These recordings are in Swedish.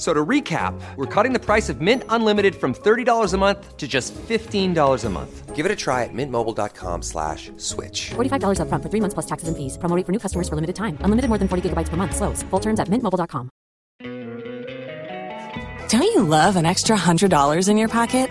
F- So to recap, we're cutting the price of Mint Unlimited from $30 a month to just $15 a month. Give it a try at mintmobile.com slash switch. $45 upfront for three months plus taxes and fees. Promo rate for new customers for limited time. Unlimited more than 40 gigabytes per month. Slows. Full terms at mintmobile.com. Don't you love an extra $100 in your pocket?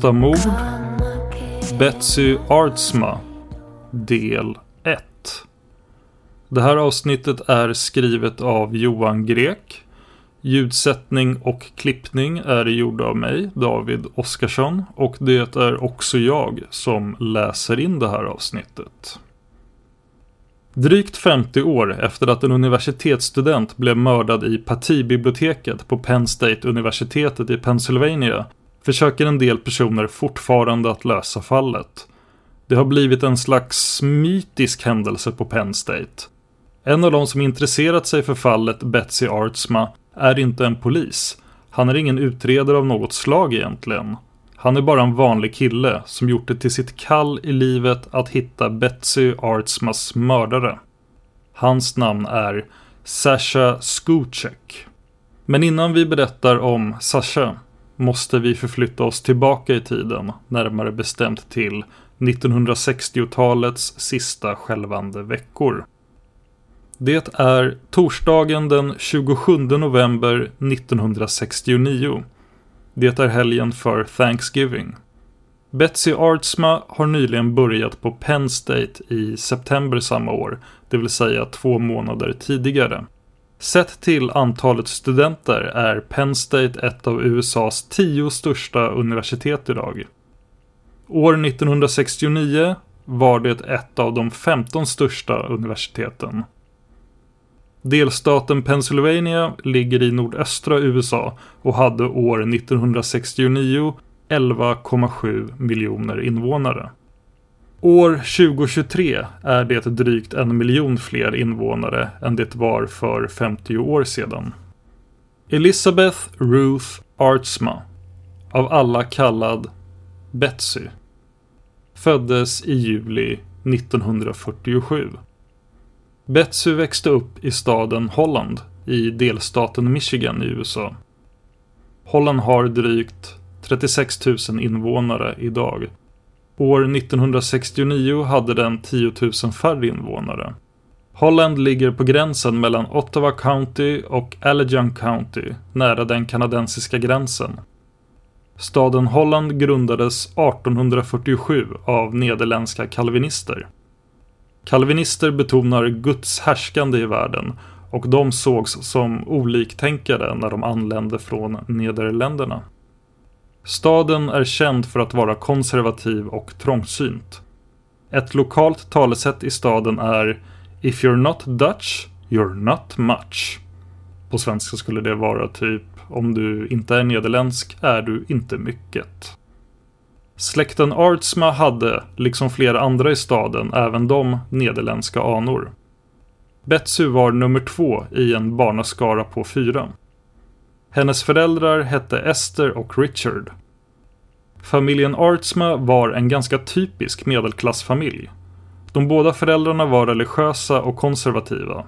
Nästa mord Betsy Artsma Del 1 Det här avsnittet är skrivet av Johan Grek. Ljudsättning och klippning är gjord av mig, David Oskarsson. Och det är också jag som läser in det här avsnittet. Drygt 50 år efter att en universitetsstudent blev mördad i partibiblioteket på Penn State-universitetet i Pennsylvania försöker en del personer fortfarande att lösa fallet. Det har blivit en slags mytisk händelse på Penn State. En av de som intresserat sig för fallet Betsy Artsma är inte en polis. Han är ingen utredare av något slag egentligen. Han är bara en vanlig kille som gjort det till sitt kall i livet att hitta Betsy Artsmas mördare. Hans namn är Sasha Skuchek. Men innan vi berättar om Sasha måste vi förflytta oss tillbaka i tiden, närmare bestämt till 1960-talets sista skälvande veckor. Det är torsdagen den 27 november 1969. Det är helgen för Thanksgiving. Betsy Artsma har nyligen börjat på Penn State i september samma år, det vill säga två månader tidigare. Sett till antalet studenter är Penn State ett av USAs tio största universitet idag. År 1969 var det ett av de 15 största universiteten. Delstaten Pennsylvania ligger i nordöstra USA och hade år 1969 11,7 miljoner invånare. År 2023 är det drygt en miljon fler invånare än det var för 50 år sedan. Elizabeth Ruth Artsma, av alla kallad Betsy, föddes i juli 1947. Betsy växte upp i staden Holland i delstaten Michigan i USA. Holland har drygt 36 000 invånare idag. År 1969 hade den 10 000 färre invånare. Holland ligger på gränsen mellan Ottawa County och Allegan County, nära den kanadensiska gränsen. Staden Holland grundades 1847 av nederländska kalvinister. Kalvinister betonar Guds härskande i världen och de sågs som oliktänkare när de anlände från Nederländerna. Staden är känd för att vara konservativ och trångsynt. Ett lokalt talesätt i staden är If you're not Dutch, you're not much. På svenska skulle det vara typ Om du inte är nederländsk är du inte mycket. Släkten Artsma hade, liksom flera andra i staden, även de nederländska anor. Betsy var nummer två i en barnaskara på fyra. Hennes föräldrar hette Esther och Richard. Familjen Artsma var en ganska typisk medelklassfamilj. De båda föräldrarna var religiösa och konservativa.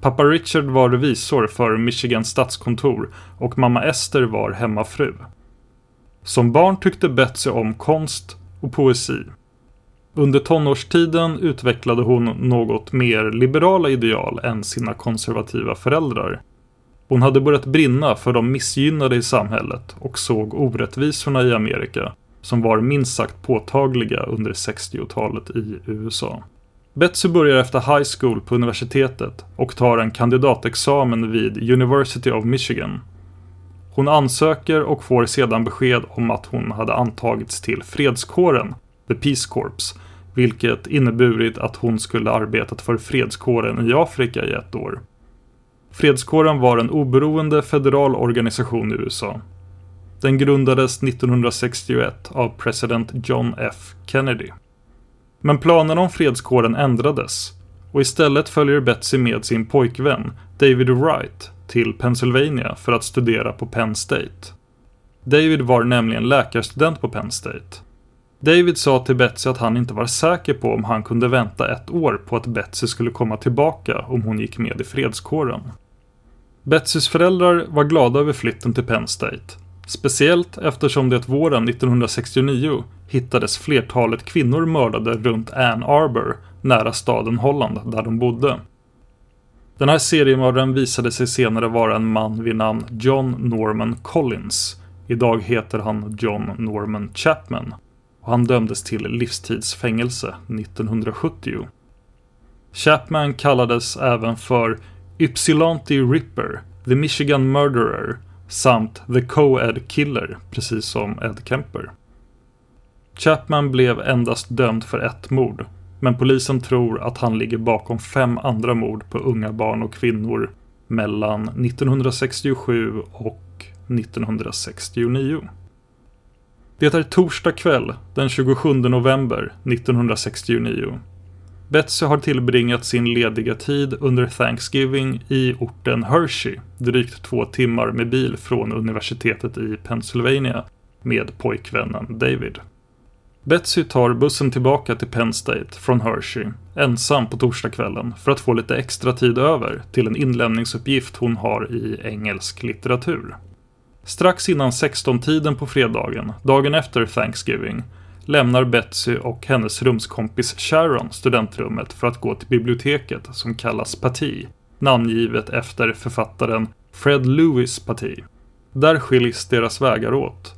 Pappa Richard var revisor för Michigans stadskontor och mamma Esther var hemmafru. Som barn tyckte Betsy om konst och poesi. Under tonårstiden utvecklade hon något mer liberala ideal än sina konservativa föräldrar. Hon hade börjat brinna för de missgynnade i samhället och såg orättvisorna i Amerika som var minst sagt påtagliga under 60-talet i USA. Betsy börjar efter high school på universitetet och tar en kandidatexamen vid University of Michigan. Hon ansöker och får sedan besked om att hon hade antagits till fredskåren, The Peace Corps, vilket inneburit att hon skulle arbetat för fredskåren i Afrika i ett år. Fredskåren var en oberoende federal organisation i USA. Den grundades 1961 av president John F Kennedy. Men planerna om fredskåren ändrades och istället följer Betsy med sin pojkvän David Wright till Pennsylvania för att studera på Penn State. David var nämligen läkarstudent på Penn State. David sa till Betsy att han inte var säker på om han kunde vänta ett år på att Betsy skulle komma tillbaka om hon gick med i fredskåren. Betsys föräldrar var glada över flytten till Penn State. Speciellt eftersom det våren 1969 hittades flertalet kvinnor mördade runt Ann Arbor, nära staden Holland där de bodde. Den här seriemördaren visade sig senare vara en man vid namn John Norman Collins. Idag heter han John Norman Chapman och han dömdes till livstidsfängelse 1970. Chapman kallades även för Ypsilanti Ripper, The Michigan Murderer samt The Co-Ed Killer, precis som Ed Kemper. Chapman blev endast dömd för ett mord, men polisen tror att han ligger bakom fem andra mord på unga barn och kvinnor mellan 1967 och 1969. Det är torsdag kväll den 27 november 1969. Betsy har tillbringat sin lediga tid under Thanksgiving i orten Hershey, drygt två timmar med bil från universitetet i Pennsylvania, med pojkvännen David. Betsy tar bussen tillbaka till Penn State från Hershey, ensam på torsdagskvällen, för att få lite extra tid över till en inlämningsuppgift hon har i engelsk litteratur. Strax innan 16-tiden på fredagen, dagen efter Thanksgiving, lämnar Betsy och hennes rumskompis Sharon studentrummet för att gå till biblioteket som kallas Parti, namngivet efter författaren Fred Lewis parti. Där skiljs deras vägar åt.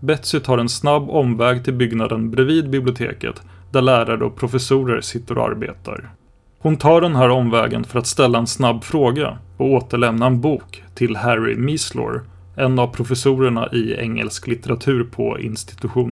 Betsy tar en snabb omväg till byggnaden bredvid biblioteket där lärare och professorer sitter och arbetar. Hon tar den här omvägen för att ställa en snabb fråga och återlämna en bok till Harry Meeslor, en av professorerna i engelsk litteratur på institutionen.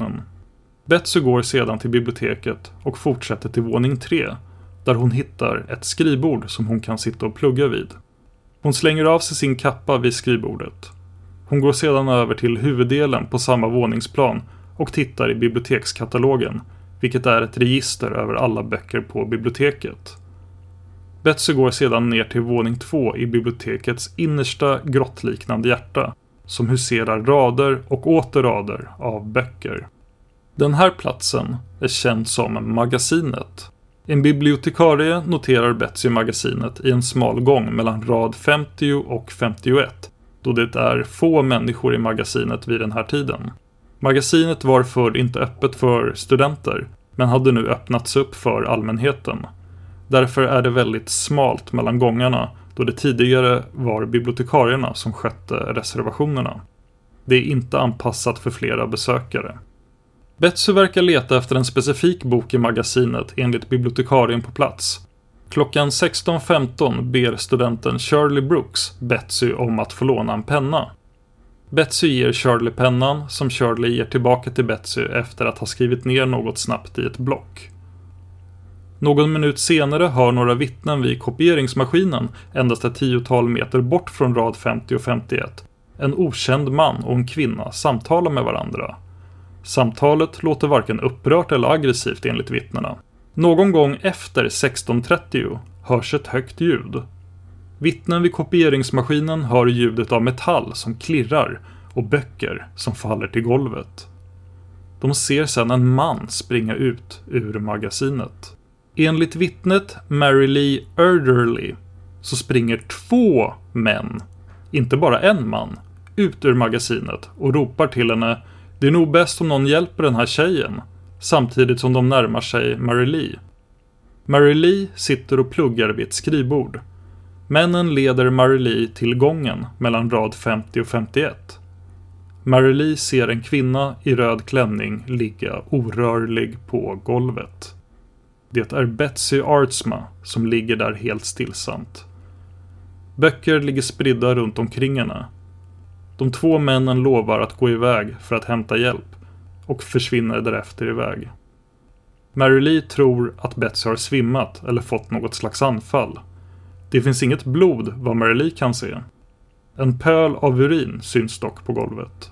vittnen. Betsy går sedan till biblioteket och fortsätter till våning 3 där hon hittar ett skrivbord som hon kan sitta och plugga vid. Hon slänger av sig sin kappa vid skrivbordet. Hon går sedan över till huvuddelen på samma våningsplan och tittar i bibliotekskatalogen, vilket är ett register över alla böcker på biblioteket. Betsy går sedan ner till våning 2 i bibliotekets innersta grottliknande hjärta som huserar rader och åter rader av böcker. Den här platsen är känd som Magasinet. En bibliotekarie noterar Betsy magasinet i en smal gång mellan rad 50 och 51 då det är få människor i magasinet vid den här tiden. Magasinet var förr inte öppet för studenter men hade nu öppnats upp för allmänheten. Därför är det väldigt smalt mellan gångarna då det tidigare var bibliotekarierna som skötte reservationerna. Det är inte anpassat för flera besökare. Betsy verkar leta efter en specifik bok i magasinet enligt bibliotekarien på plats. Klockan 16.15 ber studenten Shirley Brooks Betsy om att få låna en penna. Betsy ger Shirley pennan som Shirley ger tillbaka till Betsy efter att ha skrivit ner något snabbt i ett block. Någon minut senare hör några vittnen vid kopieringsmaskinen endast ett tiotal meter bort från rad 50 och 51 en okänd man och en kvinna samtalar med varandra. Samtalet låter varken upprört eller aggressivt enligt vittnena. Någon gång efter 16.30 hörs ett högt ljud. Vittnen vid kopieringsmaskinen hör ljudet av metall som klirrar och böcker som faller till golvet. De ser sedan en man springa ut ur magasinet. Enligt vittnet Mary Lee Erderly så springer två män, inte bara en man, ut ur magasinet och ropar till henne Det är nog bäst om någon hjälper den här tjejen. Samtidigt som de närmar sig Mary Lee. Mary Lee sitter och pluggar vid ett skrivbord. Männen leder Mary Lee till gången mellan rad 50 och 51. Mary Lee ser en kvinna i röd klänning ligga orörlig på golvet. Det är Betsy Artsma som ligger där helt stillsamt. Böcker ligger spridda runt omkring henne. De två männen lovar att gå iväg för att hämta hjälp och försvinner därefter iväg. Mary Lee tror att Betsy har svimmat eller fått något slags anfall. Det finns inget blod vad Mary Lee kan se. En pöl av urin syns dock på golvet.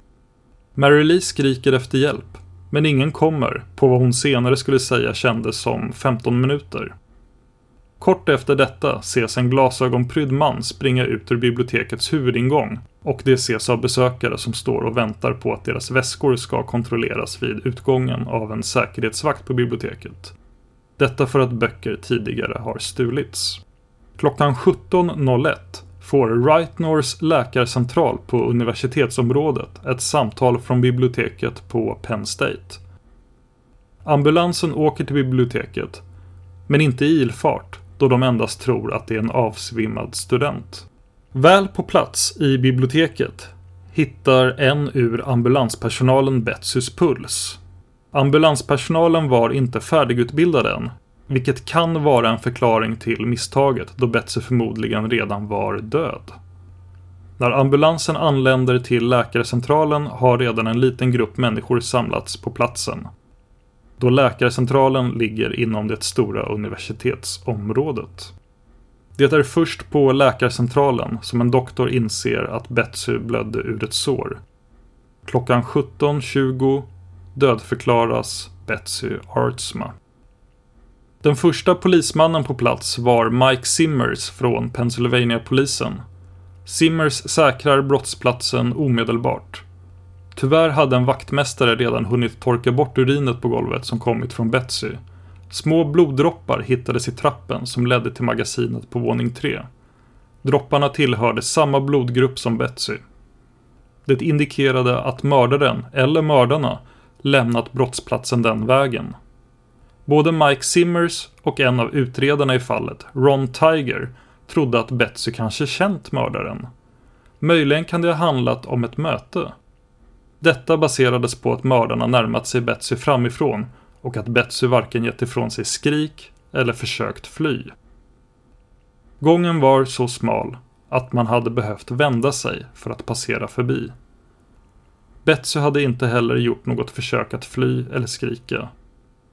Mary Lee skriker efter hjälp, men ingen kommer på vad hon senare skulle säga kändes som 15 minuter. Kort efter detta ses en glasögonprydd man springa ut ur bibliotekets huvudingång och det ses av besökare som står och väntar på att deras väskor ska kontrolleras vid utgången av en säkerhetsvakt på biblioteket. Detta för att böcker tidigare har stulits. Klockan 17.01 får Rightnors läkarcentral på universitetsområdet ett samtal från biblioteket på Penn State. Ambulansen åker till biblioteket, men inte i ilfart då de endast tror att det är en avsvimmad student. Väl på plats i biblioteket hittar en ur ambulanspersonalen Betsys puls. Ambulanspersonalen var inte färdigutbildad än, vilket kan vara en förklaring till misstaget då Betsy förmodligen redan var död. När ambulansen anländer till läkarcentralen har redan en liten grupp människor samlats på platsen. Då läkarcentralen ligger inom det stora universitetsområdet. Det är först på läkarcentralen som en doktor inser att Betsy blödde ur ett sår. Klockan 17.20 dödförklaras Betsy Artsma. Den första polismannen på plats var Mike Simmers från Pennsylvania-polisen. Simmers säkrar brottsplatsen omedelbart. Tyvärr hade en vaktmästare redan hunnit torka bort urinet på golvet som kommit från Betsy. Små bloddroppar hittades i trappen som ledde till magasinet på våning 3. Dropparna tillhörde samma blodgrupp som Betsy. Det indikerade att mördaren, eller mördarna, lämnat brottsplatsen den vägen. Både Mike Simmers och en av utredarna i fallet, Ron Tiger, trodde att Betsy kanske känt mördaren. Möjligen kan det ha handlat om ett möte. Detta baserades på att mördarna närmat sig Betsy framifrån och att Betsy varken gett ifrån sig skrik eller försökt fly. Gången var så smal att man hade behövt vända sig för att passera förbi. Betsy hade inte heller gjort något försök att fly eller skrika.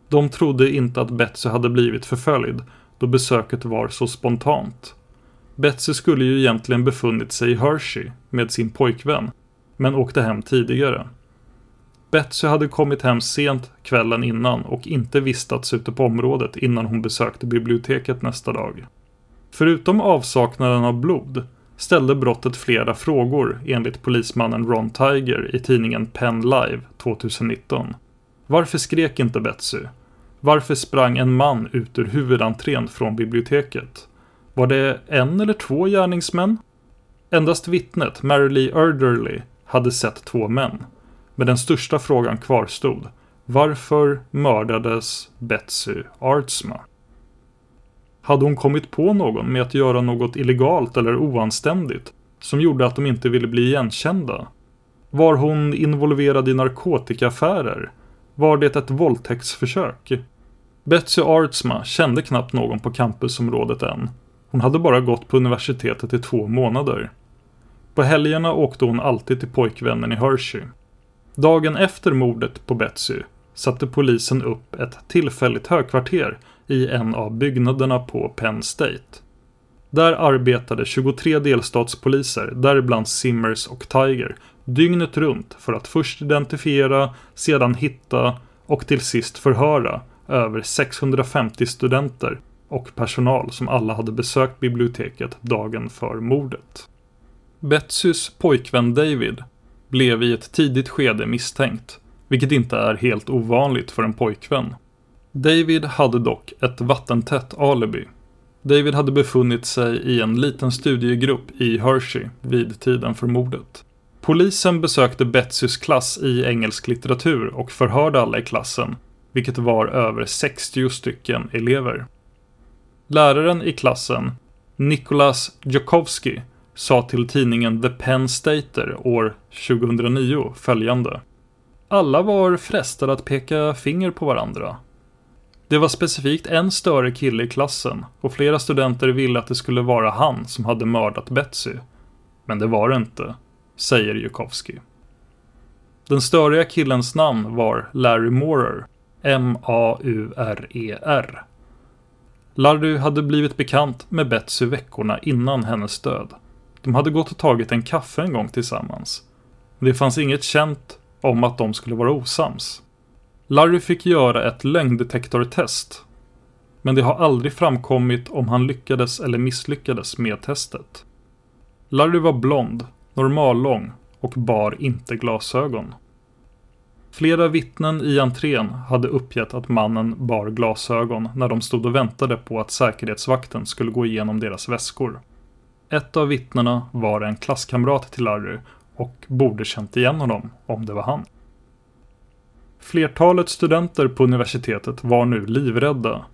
De trodde inte att Betsy hade blivit förföljd då besöket var så spontant. Betsy skulle ju egentligen befunnit sig i Hershey med sin pojkvän, men åkte hem tidigare. Betsy hade kommit hem sent kvällen innan och inte vistats ute på området innan hon besökte biblioteket nästa dag. Förutom avsaknaden av blod ställde brottet flera frågor enligt polismannen Ron Tiger i tidningen Penn Live 2019. Varför skrek inte Betsy? Varför sprang en man ut ur huvudentrén från biblioteket? Var det en eller två gärningsmän? Endast vittnet, Mary Lee Erderly, hade sett två män. Men den största frågan kvarstod. Varför mördades Betsy Artsma? Hade hon kommit på någon med att göra något illegalt eller oanständigt som gjorde att de inte ville bli igenkända? Var hon involverad i narkotikaaffärer? Var det ett våldtäktsförsök? Betsy Artsma kände knappt någon på campusområdet än. Hon hade bara gått på universitetet i två månader. På helgerna åkte hon alltid till pojkvännen i Hershey. Dagen efter mordet på Betsy satte polisen upp ett tillfälligt högkvarter i en av byggnaderna på Penn State. Där arbetade 23 delstatspoliser, däribland Simmers och Tiger, dygnet runt för att först identifiera, sedan hitta och till sist förhöra över 650 studenter och personal som alla hade besökt biblioteket dagen för mordet. Betsys pojkvän David blev i ett tidigt skede misstänkt, vilket inte är helt ovanligt för en pojkvän. David hade dock ett vattentätt alibi. David hade befunnit sig i en liten studiegrupp i Hershey vid tiden för mordet. Polisen besökte Betsys klass i engelsk litteratur och förhörde alla i klassen, vilket var över 60 stycken elever. Läraren i klassen, Nicholas Jokowski, sa till tidningen The Penn Stater år 2009 följande. Alla var frestade att peka finger på varandra. Det var specifikt en större kille i klassen och flera studenter ville att det skulle vara han som hade mördat Betsy. Men det var det inte, säger Jukowski. Den störiga killens namn var Larry Moorer, M-A-U-R-E-R. Larry hade blivit bekant med Betsy veckorna innan hennes död. De hade gått och tagit en kaffe en gång tillsammans. Det fanns inget känt om att de skulle vara osams. Larry fick göra ett lögndetektortest. Men det har aldrig framkommit om han lyckades eller misslyckades med testet. Larry var blond, normallång och bar inte glasögon. Flera vittnen i entrén hade uppgett att mannen bar glasögon när de stod och väntade på att säkerhetsvakten skulle gå igenom deras väskor. Ett av vittnena var en klasskamrat till Larry och borde känt igen honom om det var han. Flertalet studenter på universitetet var nu livrädda.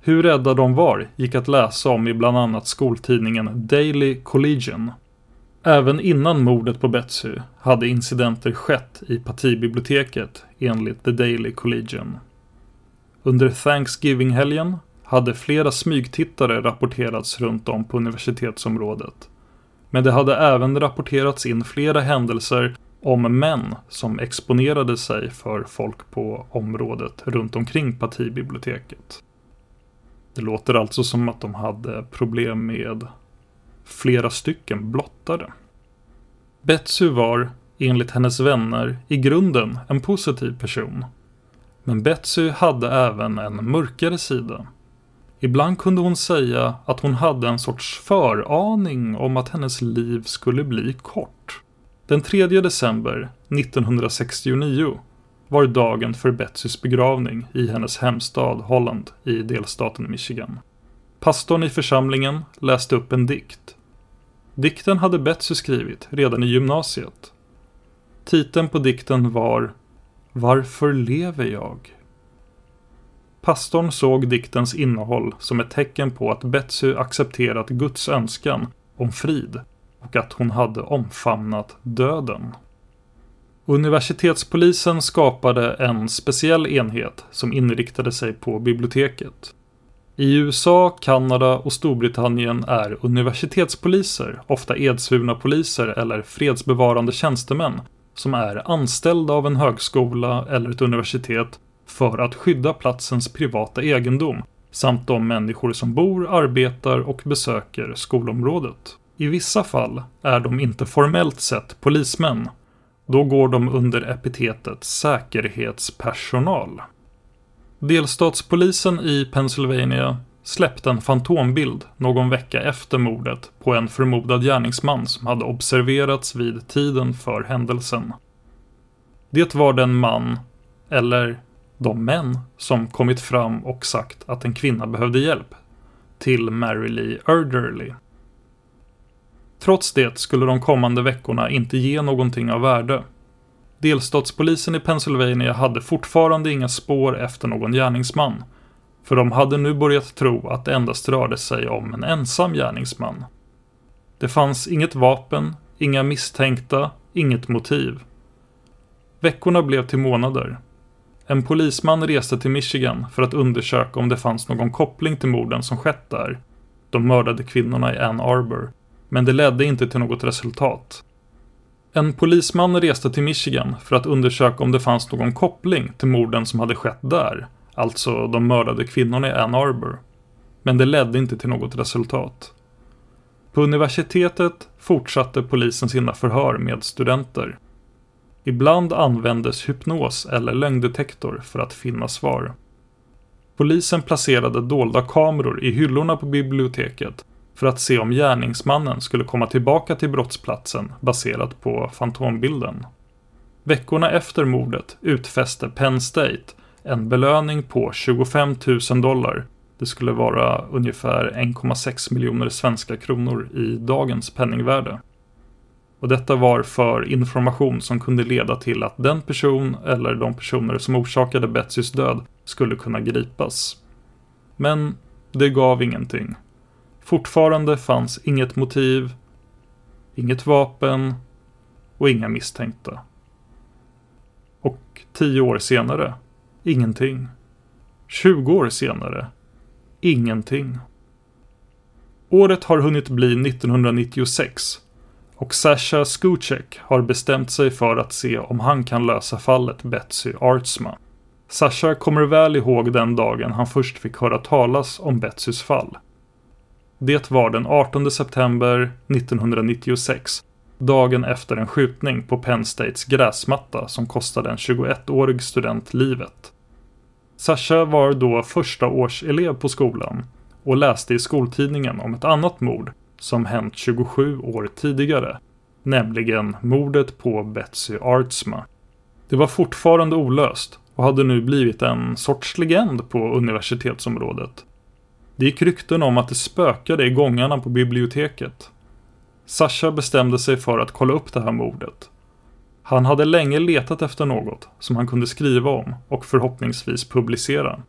Hur rädda de var gick att läsa om i bland annat skoltidningen Daily Collegian. Även innan mordet på Betsy hade incidenter skett i partibiblioteket enligt The Daily Collegian. Under Thanksgiving-helgen hade flera smygtittare rapporterats runt om på universitetsområdet. Men det hade även rapporterats in flera händelser om män som exponerade sig för folk på området runt omkring partibiblioteket. Det låter alltså som att de hade problem med flera stycken blottade. Betsy var, enligt hennes vänner, i grunden en positiv person. Men Betsy hade även en mörkare sida. Ibland kunde hon säga att hon hade en sorts föraning om att hennes liv skulle bli kort. Den 3 december 1969 var dagen för Betsys begravning i hennes hemstad Holland i delstaten Michigan. Pastorn i församlingen läste upp en dikt. Dikten hade Betsy skrivit redan i gymnasiet. Titeln på dikten var Varför lever jag? Pastorn såg diktens innehåll som ett tecken på att Betsy accepterat Guds önskan om frid och att hon hade omfamnat döden. Universitetspolisen skapade en speciell enhet som inriktade sig på biblioteket. I USA, Kanada och Storbritannien är universitetspoliser ofta edsvurna poliser eller fredsbevarande tjänstemän som är anställda av en högskola eller ett universitet för att skydda platsens privata egendom samt de människor som bor, arbetar och besöker skolområdet. I vissa fall är de inte formellt sett polismän. Då går de under epitetet säkerhetspersonal. Delstatspolisen i Pennsylvania släppte en fantombild någon vecka efter mordet på en förmodad gärningsman som hade observerats vid tiden för händelsen. Det var den man, eller de män, som kommit fram och sagt att en kvinna behövde hjälp till Mary Lee Erderly. Trots det skulle de kommande veckorna inte ge någonting av värde. Delstatspolisen i Pennsylvania hade fortfarande inga spår efter någon gärningsman. För de hade nu börjat tro att det endast rörde sig om en ensam gärningsman. Det fanns inget vapen, inga misstänkta, inget motiv. Veckorna blev till månader. En polisman reste till Michigan för att undersöka om det fanns någon koppling till morden som skett där. De mördade kvinnorna i Ann Arbor men det ledde inte till något resultat. En polisman reste till Michigan för att undersöka om det fanns någon koppling till morden som hade skett där, alltså de mördade kvinnorna i Ann Arbor. Men det ledde inte till något resultat. På universitetet fortsatte polisen sina förhör med studenter. Ibland användes hypnos eller lögndetektor för att finna svar. Polisen placerade dolda kameror i hyllorna på biblioteket för att se om gärningsmannen skulle komma tillbaka till brottsplatsen baserat på fantombilden. Veckorna efter mordet utfäste Penn State en belöning på 25 000 dollar. Det skulle vara ungefär 1,6 miljoner svenska kronor i dagens penningvärde. Och detta var för information som kunde leda till att den person eller de personer som orsakade Betsys död skulle kunna gripas. Men det gav ingenting. Fortfarande fanns inget motiv, inget vapen och inga misstänkta. Och tio år senare, ingenting. 20 år senare, ingenting. Året har hunnit bli 1996 och Sasha Skucek har bestämt sig för att se om han kan lösa fallet Betsy Artsma. Sasha kommer väl ihåg den dagen han först fick höra talas om Betsys fall. Det var den 18 september 1996, dagen efter en skjutning på Penn States gräsmatta som kostade en 21-årig student livet. Sasha var då första års elev på skolan och läste i skoltidningen om ett annat mord som hänt 27 år tidigare, nämligen mordet på Betsy Artsma. Det var fortfarande olöst och hade nu blivit en sorts legend på universitetsområdet. Det gick rykten om att det spökade i gångarna på biblioteket. Sasha bestämde sig för att kolla upp det här mordet. Han hade länge letat efter något som han kunde skriva om och förhoppningsvis publicera.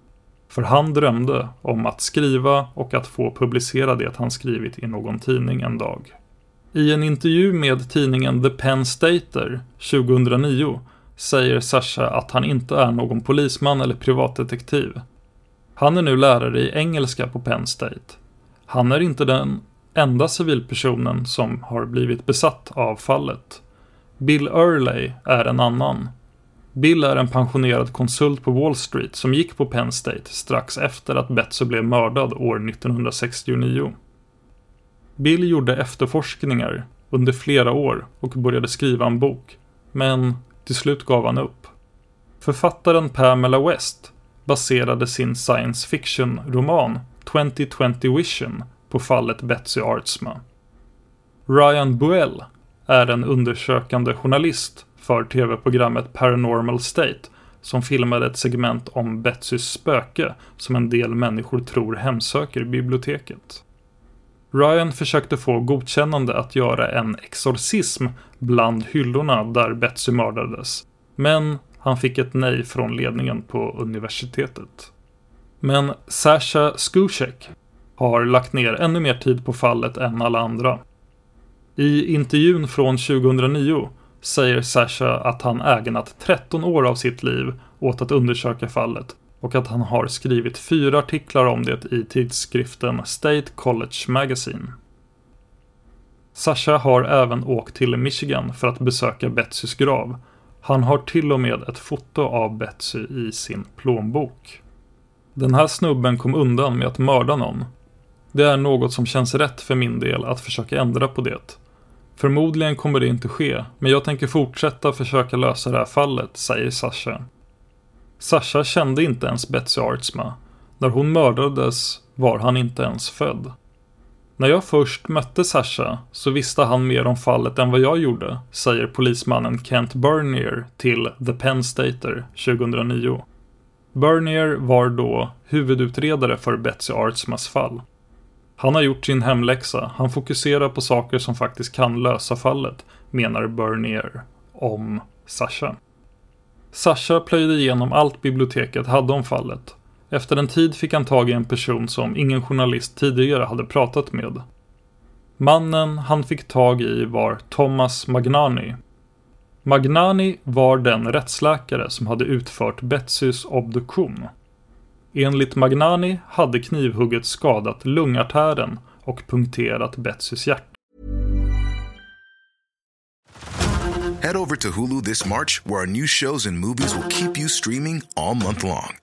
För han drömde om att skriva och att få publicera det han skrivit i någon tidning en dag. I en intervju med tidningen The Penn Stater 2009 säger Sasha att han inte är någon polisman eller privatdetektiv han är nu lärare i engelska på Penn State. Han är inte den enda civilpersonen som har blivit besatt av fallet. Bill Earley är en annan. Bill är en pensionerad konsult på Wall Street som gick på Penn State strax efter att Betsy blev mördad år 1969. Bill gjorde efterforskningar under flera år och började skriva en bok. Men till slut gav han upp. Författaren Pamela West baserade sin science fiction-roman 2020 Vision på fallet Betsy Artsma. Ryan Buell är en undersökande journalist för tv-programmet Paranormal State som filmade ett segment om Betsys spöke som en del människor tror hemsöker biblioteket. Ryan försökte få godkännande att göra en exorcism bland hyllorna där Betsy mördades. Men han fick ett nej från ledningen på universitetet. Men Sasha Skushek har lagt ner ännu mer tid på fallet än alla andra. I intervjun från 2009 säger Sasha att han ägnat 13 år av sitt liv åt att undersöka fallet och att han har skrivit fyra artiklar om det i tidskriften State College Magazine. Sasha har även åkt till Michigan för att besöka Betsys grav. Han har till och med ett foto av Betsy i sin plånbok. Den här snubben kom undan med att mörda någon. Det är något som känns rätt för min del att försöka ändra på det. Förmodligen kommer det inte ske, men jag tänker fortsätta försöka lösa det här fallet, säger Sasha. Sasha kände inte ens Betsy Artsma. När hon mördades var han inte ens född. När jag först mötte Sasha så visste han mer om fallet än vad jag gjorde, säger polismannen Kent Bernier till The Penn Stater 2009. Bernier var då huvudutredare för Betsy Artsmas fall. Han har gjort sin hemläxa, han fokuserar på saker som faktiskt kan lösa fallet, menar Bernier om Sasha. Sasha plöjde igenom allt biblioteket hade om fallet. Efter en tid fick han tag i en person som ingen journalist tidigare hade pratat med. Mannen han fick tag i var Thomas Magnani. Magnani var den rättsläkare som hade utfört Betsys obduktion. Enligt Magnani hade knivhugget skadat lungartären och punkterat Betsys hjärta. Head over to Hulu this March, where our new shows and movies will keep you streaming all month long.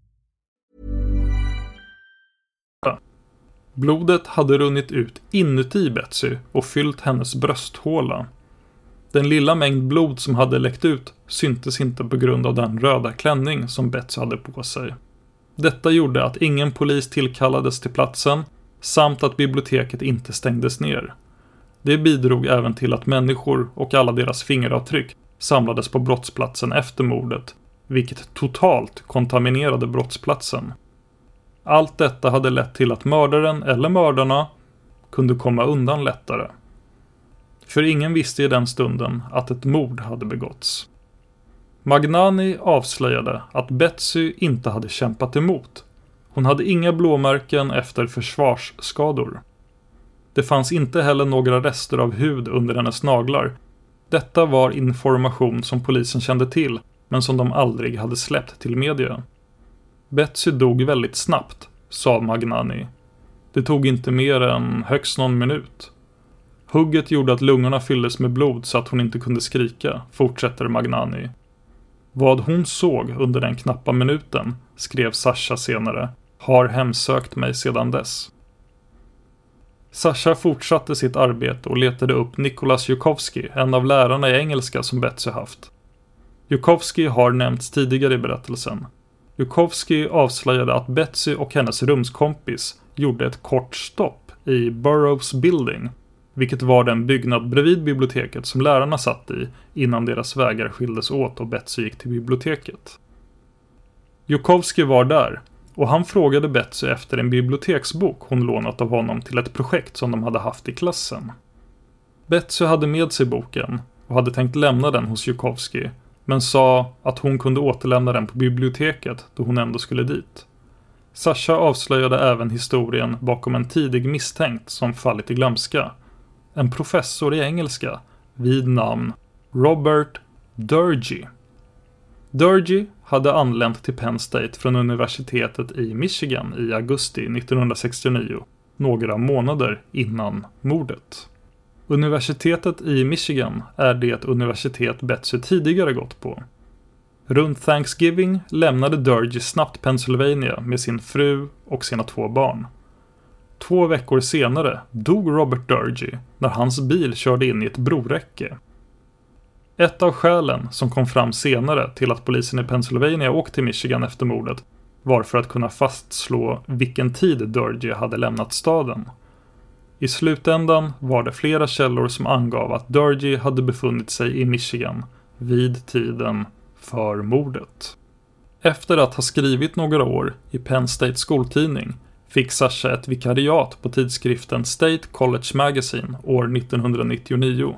Blodet hade runnit ut inuti Betsy och fyllt hennes brösthåla. Den lilla mängd blod som hade läckt ut syntes inte på grund av den röda klänning som Betsy hade på sig. Detta gjorde att ingen polis tillkallades till platsen samt att biblioteket inte stängdes ner. Det bidrog även till att människor och alla deras fingeravtryck samlades på brottsplatsen efter mordet, vilket totalt kontaminerade brottsplatsen. Allt detta hade lett till att mördaren eller mördarna kunde komma undan lättare. För ingen visste i den stunden att ett mord hade begåtts. Magnani avslöjade att Betsy inte hade kämpat emot. Hon hade inga blåmärken efter försvarsskador. Det fanns inte heller några rester av hud under hennes naglar. Detta var information som polisen kände till, men som de aldrig hade släppt till media. Betsy dog väldigt snabbt, sa Magnani. Det tog inte mer än högst någon minut. Hugget gjorde att lungorna fylldes med blod så att hon inte kunde skrika, fortsätter Magnani. Vad hon såg under den knappa minuten, skrev Sasha senare, har hemsökt mig sedan dess. Sasha fortsatte sitt arbete och letade upp Nikolas Jukowski, en av lärarna i engelska som Betsy haft. Jukowski har nämnts tidigare i berättelsen. Jukowski avslöjade att Betsy och hennes rumskompis gjorde ett kort stopp i Burroughs Building, vilket var den byggnad bredvid biblioteket som lärarna satt i innan deras vägar skildes åt och Betsy gick till biblioteket. Jukowski var där och han frågade Betsy efter en biblioteksbok hon lånat av honom till ett projekt som de hade haft i klassen. Betsy hade med sig boken och hade tänkt lämna den hos Jukowski men sa att hon kunde återlämna den på biblioteket då hon ändå skulle dit. Sasha avslöjade även historien bakom en tidig misstänkt som fallit i glömska. En professor i engelska vid namn Robert Durgy. Durgy hade anlänt till Penn State från universitetet i Michigan i augusti 1969, några månader innan mordet. Universitetet i Michigan är det universitet Betsy tidigare gått på. Runt Thanksgiving lämnade Durgy snabbt Pennsylvania med sin fru och sina två barn. Två veckor senare dog Robert Durgy när hans bil körde in i ett broräcke. Ett av skälen som kom fram senare till att polisen i Pennsylvania åkte till Michigan efter mordet var för att kunna fastslå vilken tid Durgy hade lämnat staden. I slutändan var det flera källor som angav att Durgy hade befunnit sig i Michigan vid tiden för mordet. Efter att ha skrivit några år i Penn State skoltidning fick Sasha ett vikariat på tidskriften State College Magazine år 1999.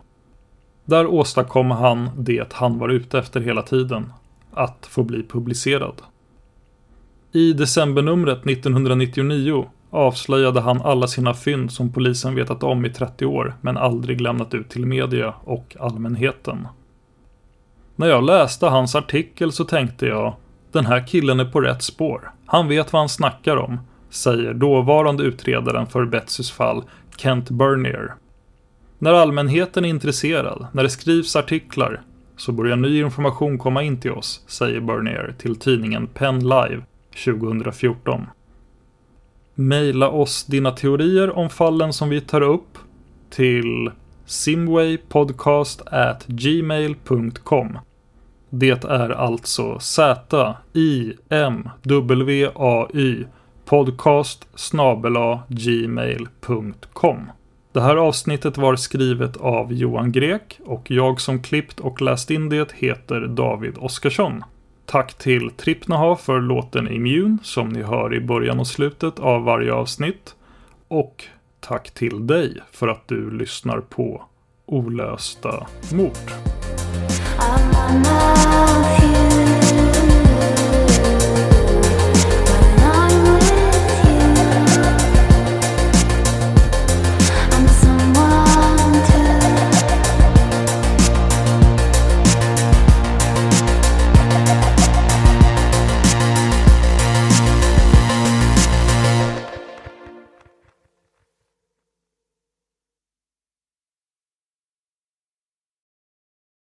Där åstadkom han det han var ute efter hela tiden, att få bli publicerad. I decembernumret 1999 avslöjade han alla sina fynd som polisen vetat om i 30 år men aldrig lämnat ut till media och allmänheten. När jag läste hans artikel så tänkte jag den här killen är på rätt spår. Han vet vad han snackar om, säger dåvarande utredaren för Betsys fall Kent Bernier. När allmänheten är intresserad, när det skrivs artiklar, så börjar ny information komma in till oss, säger Bernier till tidningen Penn Live 2014. Maila oss dina teorier om fallen som vi tar upp till simwaypodcast@gmail.com. Det är alltså Z-I-M-W-A-Y podcast gmail.com. Det här avsnittet var skrivet av Johan Grek och jag som klippt och läst in det heter David Oskarsson. Tack till Trippnaha för låten Immune som ni hör i början och slutet av varje avsnitt. Och tack till dig för att du lyssnar på Olösta mord. I'm